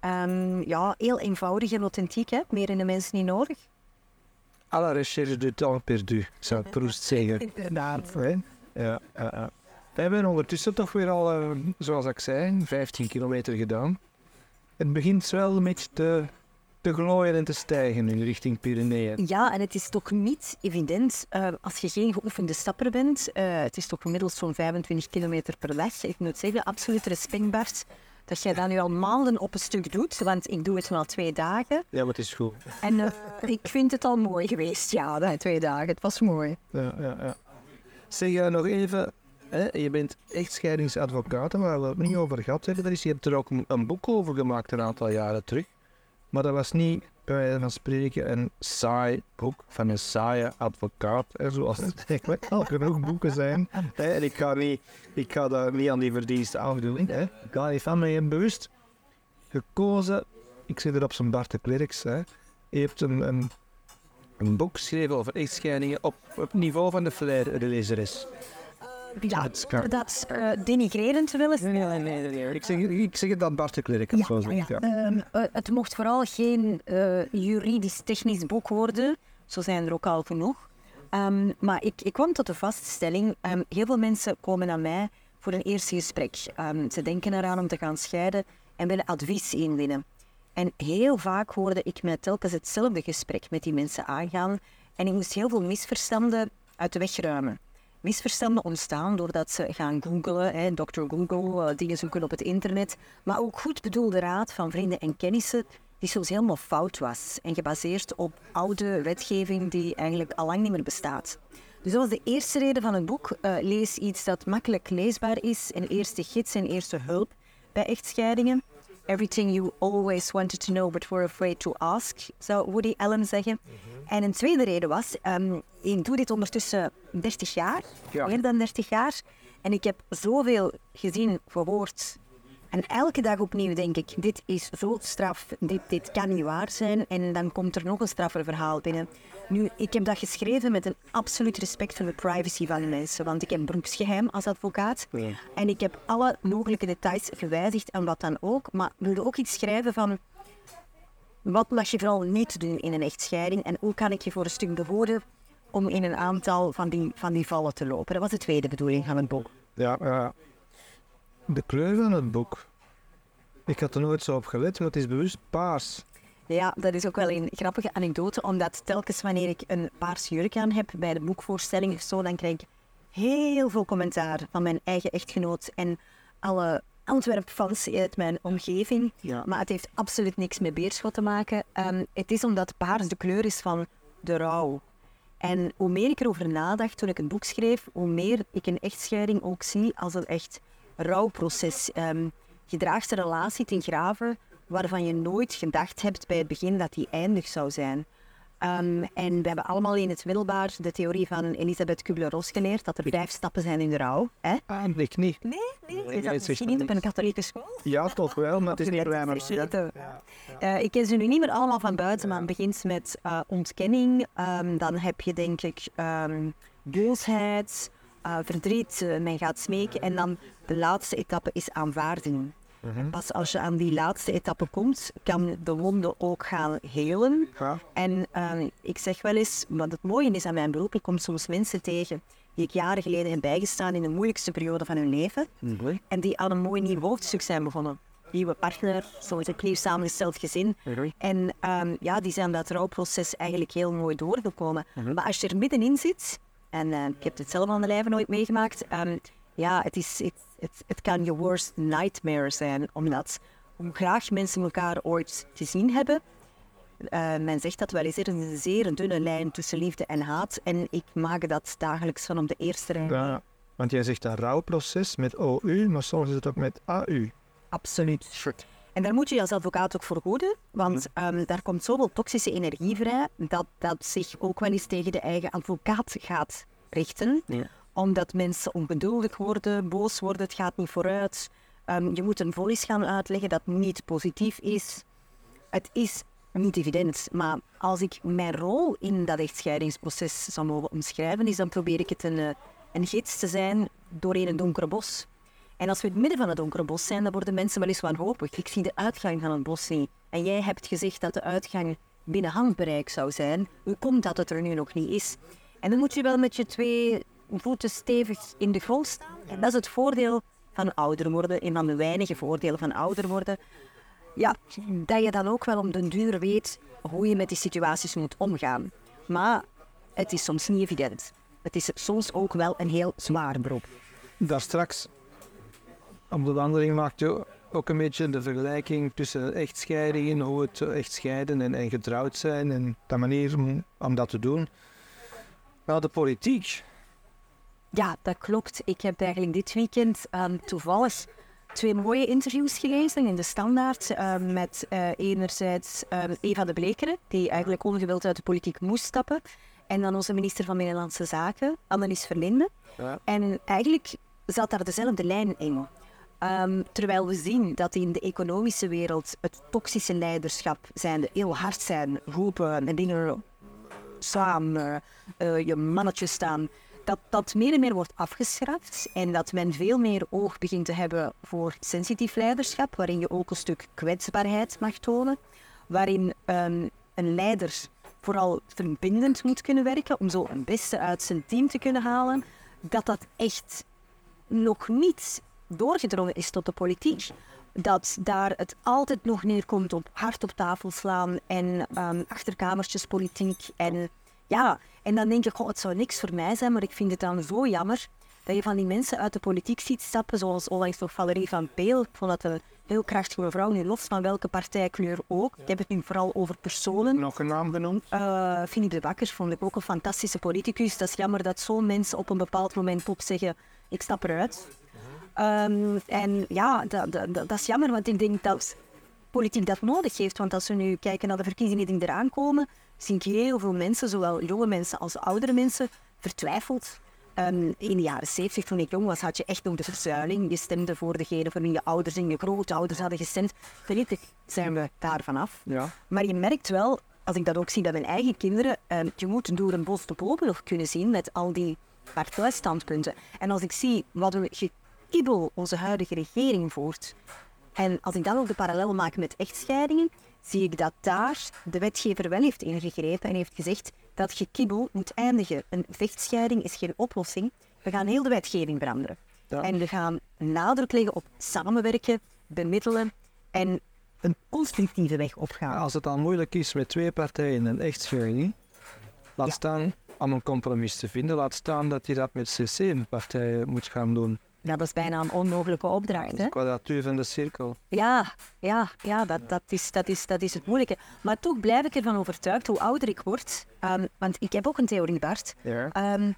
Ehm, ja, heel eenvoudig en authentiek, hè? meer in de mensen niet nodig. À la recherche du temps perdu, zou Proust zeggen. Inderdaad. Hè? Ja, ja, ja. We hebben ondertussen toch weer al, eh, zoals ik zei, 15 kilometer gedaan. Het begint wel een beetje te, te glooien en te stijgen in richting Pyreneeën. Ja, en het is toch niet evident eh, als je geen geoefende stapper bent. eh, het is toch gemiddeld zo'n 25 kilometer per dag. Ik moet zeggen, absoluut respect Bart, dat jij dat nu al maanden op een stuk doet. Want ik doe het nu al twee dagen. Ja, maar het is goed. En eh, ik vind het al mooi geweest, ja, die twee dagen. Het was mooi. Ja, ja, ja. Zeg eh, nog even, hè, je bent echt scheidingsadvocaat, waar we het niet over gehad hebben. Is, je hebt er ook een boek over gemaakt een aantal jaren terug. Maar dat was niet, bij wijze van spreken, een saai boek van een saaie advocaat. Hè, zoals er eigenlijk al genoeg boeken zijn. Hè, en ik ga, niet, ik ga daar niet aan die verdiensten afdoen. Hè. Ik ga niet van mij bewust gekozen. Ik zit er op zijn Bart de Klerks. Hè. Je hebt een, een, een boek geschreven over echtscheidingen op, op het niveau van de flair lezeres. Ja, dat uh, denigrerend willen Nee, nee, nee, nee. Ik, zeg, ik zeg het aan Bart de Klerk. Ja, zo ja, ja. zegt, ja. Ehm, eh, het mocht vooral geen eh, juridisch-technisch boek worden. Zo zijn er ook al genoeg. Ehm, maar ik, ik kwam tot de vaststelling, ehm, heel veel mensen komen naar mij voor een eerste gesprek. Ehm, ze denken eraan om te gaan scheiden en willen advies inwinnen. En heel vaak hoorde ik mij telkens hetzelfde gesprek met die mensen aangaan. En ik moest heel veel misverstanden uit de weg ruimen. Misverstanden ontstaan doordat ze gaan googlen, hè, Dr. Google, eh, dingen zoeken op het internet. Maar ook goed bedoelde raad van vrienden en kennissen die soms helemaal fout was. En gebaseerd op oude wetgeving die eigenlijk al lang niet meer bestaat. Dus dat was de eerste reden van het boek. Eh, lees iets dat makkelijk leesbaar is. Een eerste gids en eerste hulp bij echtscheidingen. Everything you always wanted to know but were afraid to ask, zou Woody Allen zeggen. En een tweede reden was, ehm, ik doe dit ondertussen 30 jaar, Ja. meer dan 30 jaar. En ik heb zoveel gezien, gehoord. En elke dag opnieuw denk ik, dit is zo straf, dit, dit kan niet waar zijn. En dan komt er nog een straffer verhaal binnen. Nu, ik heb dat geschreven met een absoluut respect voor de privacy van de mensen, want ik heb beroepsgeheim als advocaat. En ik heb alle mogelijke details gewijzigd en wat dan ook. Maar ik wilde ook iets schrijven van wat mag je vooral niet doen in een echtscheiding en hoe kan ik je voor een stuk behouden om in een aantal van die, van die vallen te lopen. Dat was de tweede bedoeling van het boek. Ja, ja. De kleur van het boek. Ik had er nooit zo op gelet, maar het is bewust paars. Ja, dat is ook wel een grappige anekdote, omdat telkens wanneer ik een paars jurk aan heb bij de boekvoorstelling of zo, dan krijg ik heel veel commentaar van mijn eigen echtgenoot en alle Antwerp-fans uit mijn omgeving. Ja. Maar het heeft absoluut niks met beerschot te maken. Ehm, het is omdat paars de kleur is van de rouw. En hoe meer ik erover nadacht toen ik het boek schreef, hoe meer ik een echtscheiding ook zie als een echt rouwproces. Ehm, je draagt een relatie ten graven waarvan je nooit gedacht hebt bij het begin dat die eindig zou zijn. Ehm, en we hebben allemaal in het middelbaar de theorie van Elisabeth Kubler-Ross geleerd, dat er vijf stappen zijn in de rouw. Hè? Ah, ik niet. Nee, nee, is dat misschien niet op een katholieke school? Ja, toch wel, maar het is niet vergeten. Eh, ik ken ze nu niet meer allemaal van buiten, maar het begint met eh, ontkenning. Ehm, dan heb je denk ik ehm boosheid, eh, verdriet, men gaat smeken. En dan de laatste etappe is aanvaarding. Pas als je aan die laatste etappe komt, kan de wonde ook gaan helen. Ja. En ehm, ik zeg wel eens, wat het mooie is aan mijn beroep, ik kom soms mensen tegen die ik jaren geleden heb bijgestaan in de moeilijkste periode van hun leven. En die aan een mooi nieuw hoofdstuk zijn begonnen. Nieuwe partner, soms een clear samengesteld gezin. En ehm, ja, die zijn dat rouwproces eigenlijk heel mooi doorgekomen. Maar als je er middenin zit, en eh, ik heb het zelf aan de lijve nooit meegemaakt, ehm, ja, het, is, het, het, het kan je worst nightmare zijn. Omdat hoe graag mensen elkaar ooit gezien hebben, eh, men zegt dat wel eens, er is een zeer dunne lijn tussen liefde en haat. En ik maak dat dagelijks van op de eerste rij. Ja, want jij zegt een rouwproces met OU, maar soms is het ook met AU. Absoluut. En daar moet je je als advocaat ook voor hoeden, want ehm, daar komt zoveel toxische energie vrij dat dat zich ook wel eens tegen de eigen advocaat gaat richten. Omdat mensen ongeduldig worden, boos worden, het gaat niet vooruit. Ehm, je moet een vonnis gaan uitleggen dat niet positief is. Het is niet evident, maar als ik mijn rol in dat echtscheidingsproces zou mogen omschrijven, is dan probeer ik het een, eh, een gids te zijn doorheen een donkere bos. En als we in het midden van het donkere bos zijn, dan worden mensen wel eens wanhopig. Ik zie de uitgang van het bos niet. En jij hebt gezegd dat de uitgang binnen handbereik zou zijn. Hoe komt dat het er nu nog niet is? En dan moet je wel met je twee voeten stevig in de grond staan. En dat is het voordeel van ouder worden. Een van de weinige voordelen van ouder worden. Ja, dat je dan ook wel om den duur weet hoe je met die situaties moet omgaan. Maar het is soms niet evident. Het is soms ook wel een heel zwaar beroep. Daar straks, op de wandeling maakt je ook een beetje de vergelijking tussen echtscheidingen, hoe het echt scheiden en, en getrouwd zijn en de manier om, dat te doen. Maar de politiek, Ja, dat klopt. Ik heb eigenlijk dit weekend ehm, toevallig twee mooie interviews gelezen in de Standaard. ehm, met eh, enerzijds ehm, Eva de Blekeren, die eigenlijk ongewild uit de politiek moest stappen. En dan onze minister van Binnenlandse Zaken, Annelies Verlinde. Ja. En eigenlijk zat daar dezelfde lijn in. Terwijl we zien dat in de economische wereld het toxische leiderschap zijnde heel hard zijn, roepen en dingen samen, eh, je mannetje staan, dat dat meer en meer wordt afgeschaft en dat men veel meer oog begint te hebben voor sensitief leiderschap, waarin je ook een stuk kwetsbaarheid mag tonen, waarin ehm, een leider vooral verbindend moet kunnen werken om zo het beste uit zijn team te kunnen halen, dat dat echt nog niet doorgedrongen is tot de politiek. Dat daar het altijd nog neerkomt op hard op tafel slaan en ehm achterkamertjespolitiek. En ja, en dan denk je, goh, het zou niks voor mij zijn, maar ik vind het dan zo jammer dat je van die mensen uit de politiek ziet stappen, zoals onlangs nog Valerie van Peel. Ik vond dat een heel krachtige mevrouw, nu los van welke partijkleur ook. Ik heb het nu vooral over personen. nog een naam genoemd. Eh Philippe de Bakker vond ik ook een fantastische politicus. Dat is jammer dat zo'n mensen op een bepaald moment op zeggen, ik stap eruit. Ehm, en ja, dat, dat, dat dat is jammer, want ik denk dat politiek dat nodig heeft. Want als we nu kijken naar de verkiezingen die eraan komen, zie ik heel veel mensen, zowel jonge mensen als oudere mensen, vertwijfeld. Ehm, in de jaren 70, toen ik jong was, had je echt nog de verzuiling. Je stemde voor degene voor wie je ouders en je grootouders hadden gestemd. Gelukkig zijn we daar vanaf. Ja. Maar je merkt wel als ik dat ook zie bij mijn eigen kinderen, eh, je moet door een bos de nog kunnen zien met al die partijstandpunten. En als ik zie wat een gekibbel onze huidige regering voert, en als ik dan ook de parallel maak met echtscheidingen, zie ik dat daar de wetgever wel heeft ingegrepen en heeft gezegd dat gekibbel moet eindigen. Een vechtscheiding is geen oplossing. We gaan heel de wetgeving veranderen. En we gaan nadruk leggen op samenwerken, bemiddelen en een constructieve weg opgaan. Als het dan moeilijk is met twee partijen en echtscheiding, laat staan om een compromis te vinden, laat staan dat je dat met CC-partijen moet gaan doen. Dat is bijna een onmogelijke opdracht. Hè? De kwadratuur van de cirkel. Ja, ja, ja dat, dat, is, dat, is, dat is het moeilijke. Maar toch blijf ik ervan overtuigd, hoe ouder ik word, ehm, want ik heb ook een theorie, Bart. Ja. Ehm,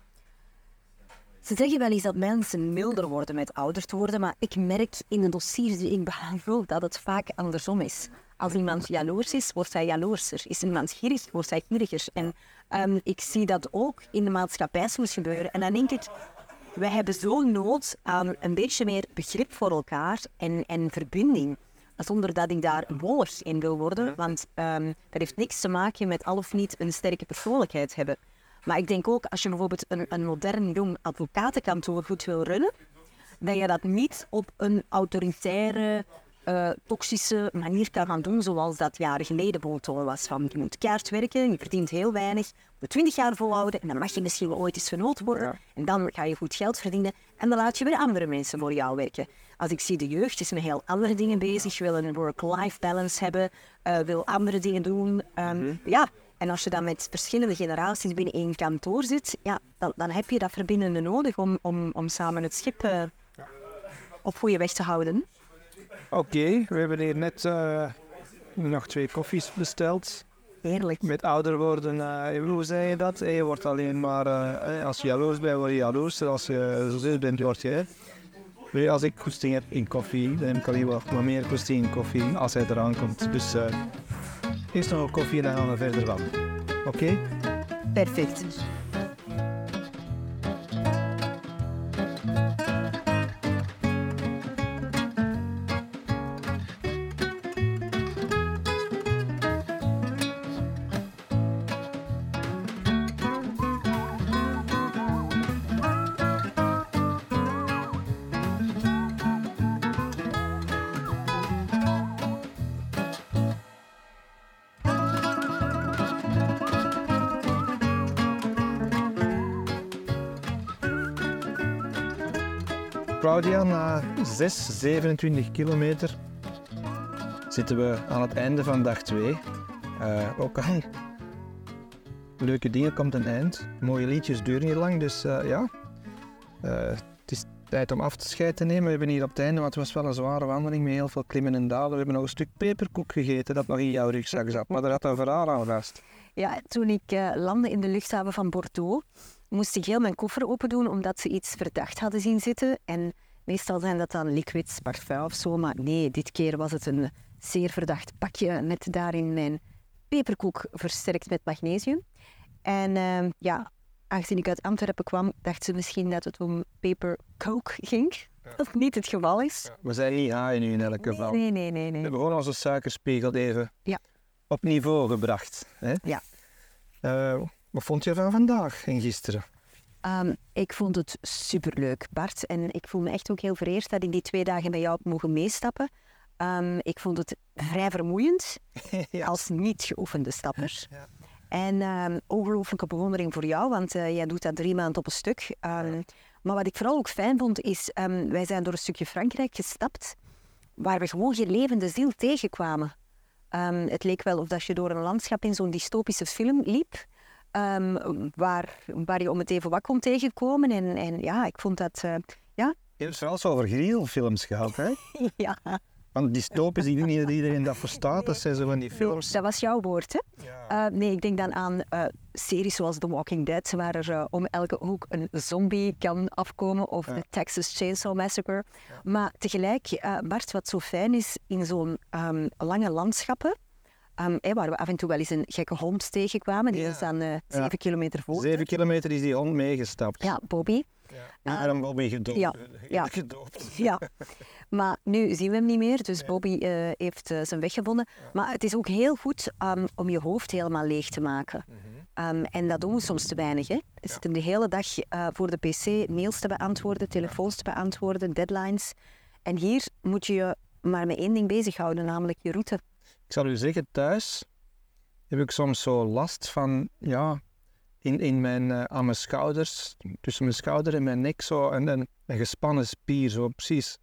ze zeggen wel eens dat mensen milder worden met ouder te worden, maar ik merk in de dossiers die ik behandel dat het vaak andersom is. Als iemand jaloers is, wordt hij jaloerser. Is iemand gierig, wordt hij gieriger. En ehm, ik zie dat ook in de maatschappij soms gebeuren. En dan denk ik, wij hebben zo'n nood aan een beetje meer begrip voor elkaar en, en verbinding. Zonder dat ik daar wollig in wil worden, want ehm, dat heeft niks te maken met al of niet een sterke persoonlijkheid hebben. Maar ik denk ook, als je bijvoorbeeld een, een modern jong advocatenkantoor goed wil runnen, dat je dat niet op een autoritaire, eh, toxische manier kan gaan doen, zoals dat jaren geleden bijvoorbeeld was. Van, je moet keihard werken, je verdient heel weinig, je moet 20 jaar volhouden en dan mag je misschien wel ooit eens vernoot worden. En dan ga je goed geld verdienen en dan laat je weer andere mensen voor jou werken. Als ik zie de jeugd is met heel andere dingen bezig, wil een work-life balance hebben, uh, wil andere dingen doen. Um, Ja, en als je dan met verschillende generaties binnen één kantoor zit, ja, dan, dan heb je dat verbindende nodig om, om, om samen het schip uh, op goede weg te houden. Oké, we hebben hier net uh, nog twee koffies besteld. Heerlijk. Met ouder worden, uh, hoe zei je dat? Je wordt alleen maar, als je jaloers bent, word je jaloers. Als je zo bent, word je. Als ik koesting heb in koffie, dan heb ik alleen wat meer koesting in koffie als hij eraan komt. Dus Eerst nog een koffie en dan gaan we verder van. Oké? Okay? Perfect. 6, 27 kilometer zitten we aan het einde van dag 2. Uh, eh, ook aan leuke dingen komt een eind. Mooie liedjes duren niet lang, dus uh, ja. Uh, het is tijd om af te scheiden te nemen. We hebben hier op het einde, want het was wel een zware wandeling met heel veel klimmen en dalen. We hebben nog een stuk peperkoek gegeten dat nog in jouw rugzak zat, maar daar had een verhaal aan vast. Ja, toen ik landde in de luchthaven van Bordeaux, moest ik heel mijn koffer open doen omdat ze iets verdacht hadden zien zitten. En meestal zijn dat dan liquids, parfum of zo. Maar nee, dit keer was het een zeer verdacht pakje met daarin mijn peperkoek versterkt met magnesium. En uh, ja, aangezien ik uit Antwerpen kwam, dachten ze misschien dat het om pepercoke ging. Ja. Dat niet het geval is. Ja. We zijn niet haaien nu in elk geval. Nee, nee, nee. nee. We hebben gewoon onze suikerspiegel even ja. op niveau gebracht. Hè? Ja. Uh, wat vond je van vandaag en gisteren? Um, ik vond het superleuk, Bart. En ik voel me echt ook heel vereerd dat ik die twee dagen bij jou heb mogen meestappen. Um, ik vond het vrij vermoeiend ja. als niet geoefende stapper. Ja. En um, ongelooflijke bewondering voor jou, want uh, jij doet dat drie maanden op een stuk. Ja. Maar wat ik vooral ook fijn vond, is wij zijn door een stukje Frankrijk gestapt waar we gewoon geen levende ziel tegenkwamen. het leek wel of dat je door een landschap in zo'n dystopische film liep. Um, waar, waar je om het even wat kon tegenkomen. En, en ja, ik vond dat... Uh, ja. Je hebt het wel over griezelfilms gehad, hè? ja. Want dystopisch, ik denk niet dat iedereen dat verstaat. Dat zijn zo van die films. Dat was jouw woord, hè? Ja. Uh, nee, ik denk dan aan uh, series zoals The Walking Dead, waar er uh, om elke hoek een zombie kan afkomen, of ja. de Texas Chainsaw Massacre. Ja. Maar tegelijk, Bart, wat zo fijn is in zo'n um, lange landschappen, Um, waar we af en toe wel eens een gekke hond tegenkwamen. Die is dan uh, zeven kilometer voor. Zeven kilometer is die hond meegestapt. Ja, Bobby. Ja, dan Bobby gedoopt. ja, ja. gedoopt. Ja, maar nu zien we hem niet meer, dus Bobby eh, heeft eh, zijn weg gevonden. Maar het is ook heel goed um, om je hoofd helemaal leeg te maken. Um, en dat doen we soms te weinig. Hè? We zitten de hele dag uh, voor de pc mails te beantwoorden, telefoons te beantwoorden, deadlines. En hier moet je je maar met één ding bezighouden, namelijk je route. Ik zal u zeggen, thuis heb ik soms zo last van, ja, in, in mijn, uh, aan mijn schouders, tussen mijn schouder en mijn nek, zo een, een gespannen spier, zo precies.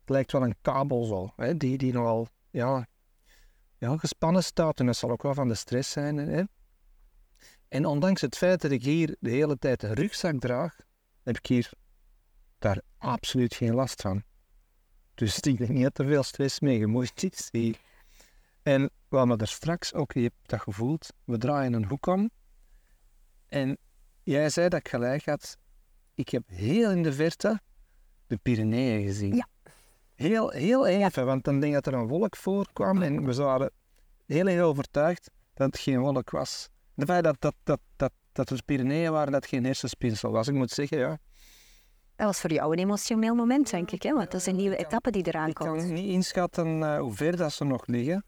Het lijkt wel een kabel zo, hè, die, die nogal, ja, ja, gespannen staat. En dat zal ook wel van de stress zijn. Hè. En ondanks het feit dat ik hier de hele tijd een rugzak draag, heb ik hier daar absoluut geen last van. Dus ik denk niet dat er veel stress mee gemoeid is hier. En we hadden er straks ook, je hebt dat gevoeld, we draaien een hoek om. En jij zei dat ik gelijk had. Ik heb heel in de verte de Pyreneeën gezien. Ja. Heel, heel even, want dan denk ik dat er een wolk voorkwam en we waren heel erg overtuigd dat het geen wolk was. De feit dat, dat, dat, dat, dat het Pyreneeën waren, dat geen hersenspinsel was. Ik moet zeggen, ja. Dat was voor jou een emotioneel moment, denk ik, hè? want dat is een nieuwe etappe die eraan Ik komt. kan niet inschatten uh, hoe ver dat ze nog liggen.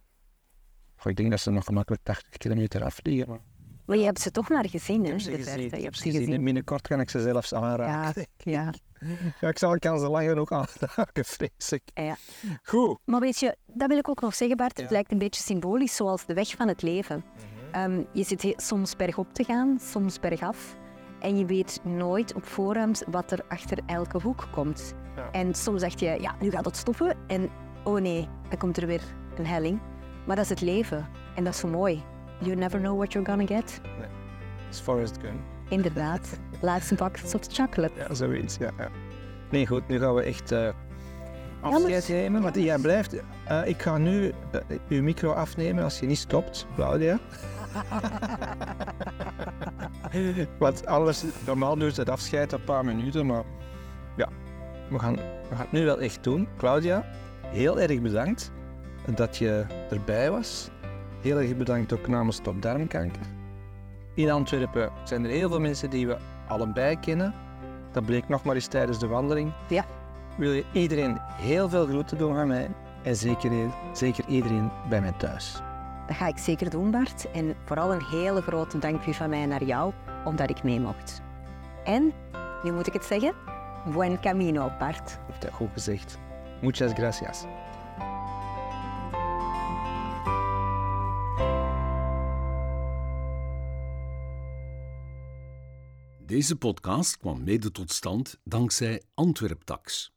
Goh, ik denk dat ze nog gemakkelijk 80 kilometer afliggen. Maar... Maar je hebt ze toch maar gezien, hè? Ik heb ze de gezien. Je heb hebt ze gezien. gezien. Binnenkort kan ik ze zelfs aanraken. ja. Ja, ik zal, kan ze langer ook aanraken, vrees ik. Ja. Goed. Maar weet je, dat wil ik ook nog zeggen, Bart. Het Ja. Mhm. lijkt een beetje symbolisch, zoals de weg van het leven. Ehm, je zit soms bergop te gaan, soms bergaf. En je weet nooit op voorhand wat er achter elke hoek komt. Ja. En soms zeg je, ja, nu gaat het stoppen. En oh nee, dan komt er weer een helling. Maar dat is het leven. En dat is zo mooi. You never know what you're gonna get. Dat is Forrest Gump. Inderdaad. Laatste bak soft chocolate. Ja, zoiets. Ja, ja. Nee, goed, nu gaan we echt eh afscheid nemen. Want jij blijft. eh, ik ga nu eh, uw micro afnemen als je niet stopt, Claudia. Want anders, normaal duurt het afscheid een paar minuten, maar ja, we gaan, we gaan het nu wel echt doen. Claudia, heel erg bedankt dat je erbij was. Heel erg bedankt ook namens Top Darmkanker. In Antwerpen zijn er heel veel mensen die we allebei kennen. Dat bleek nog maar eens tijdens de wandeling. Ja. Wil je iedereen heel veel groeten doen van mij en zeker, zeker iedereen bij mij thuis. Dat ga ik zeker doen, Bart. En vooral een hele grote dank van mij naar jou, omdat ik mee mocht. En, nu moet ik het zeggen, buen camino, Bart. Heeft hij goed gezegd. Muchas gracias. Deze podcast kwam mede tot stand dankzij Antwerp Tax.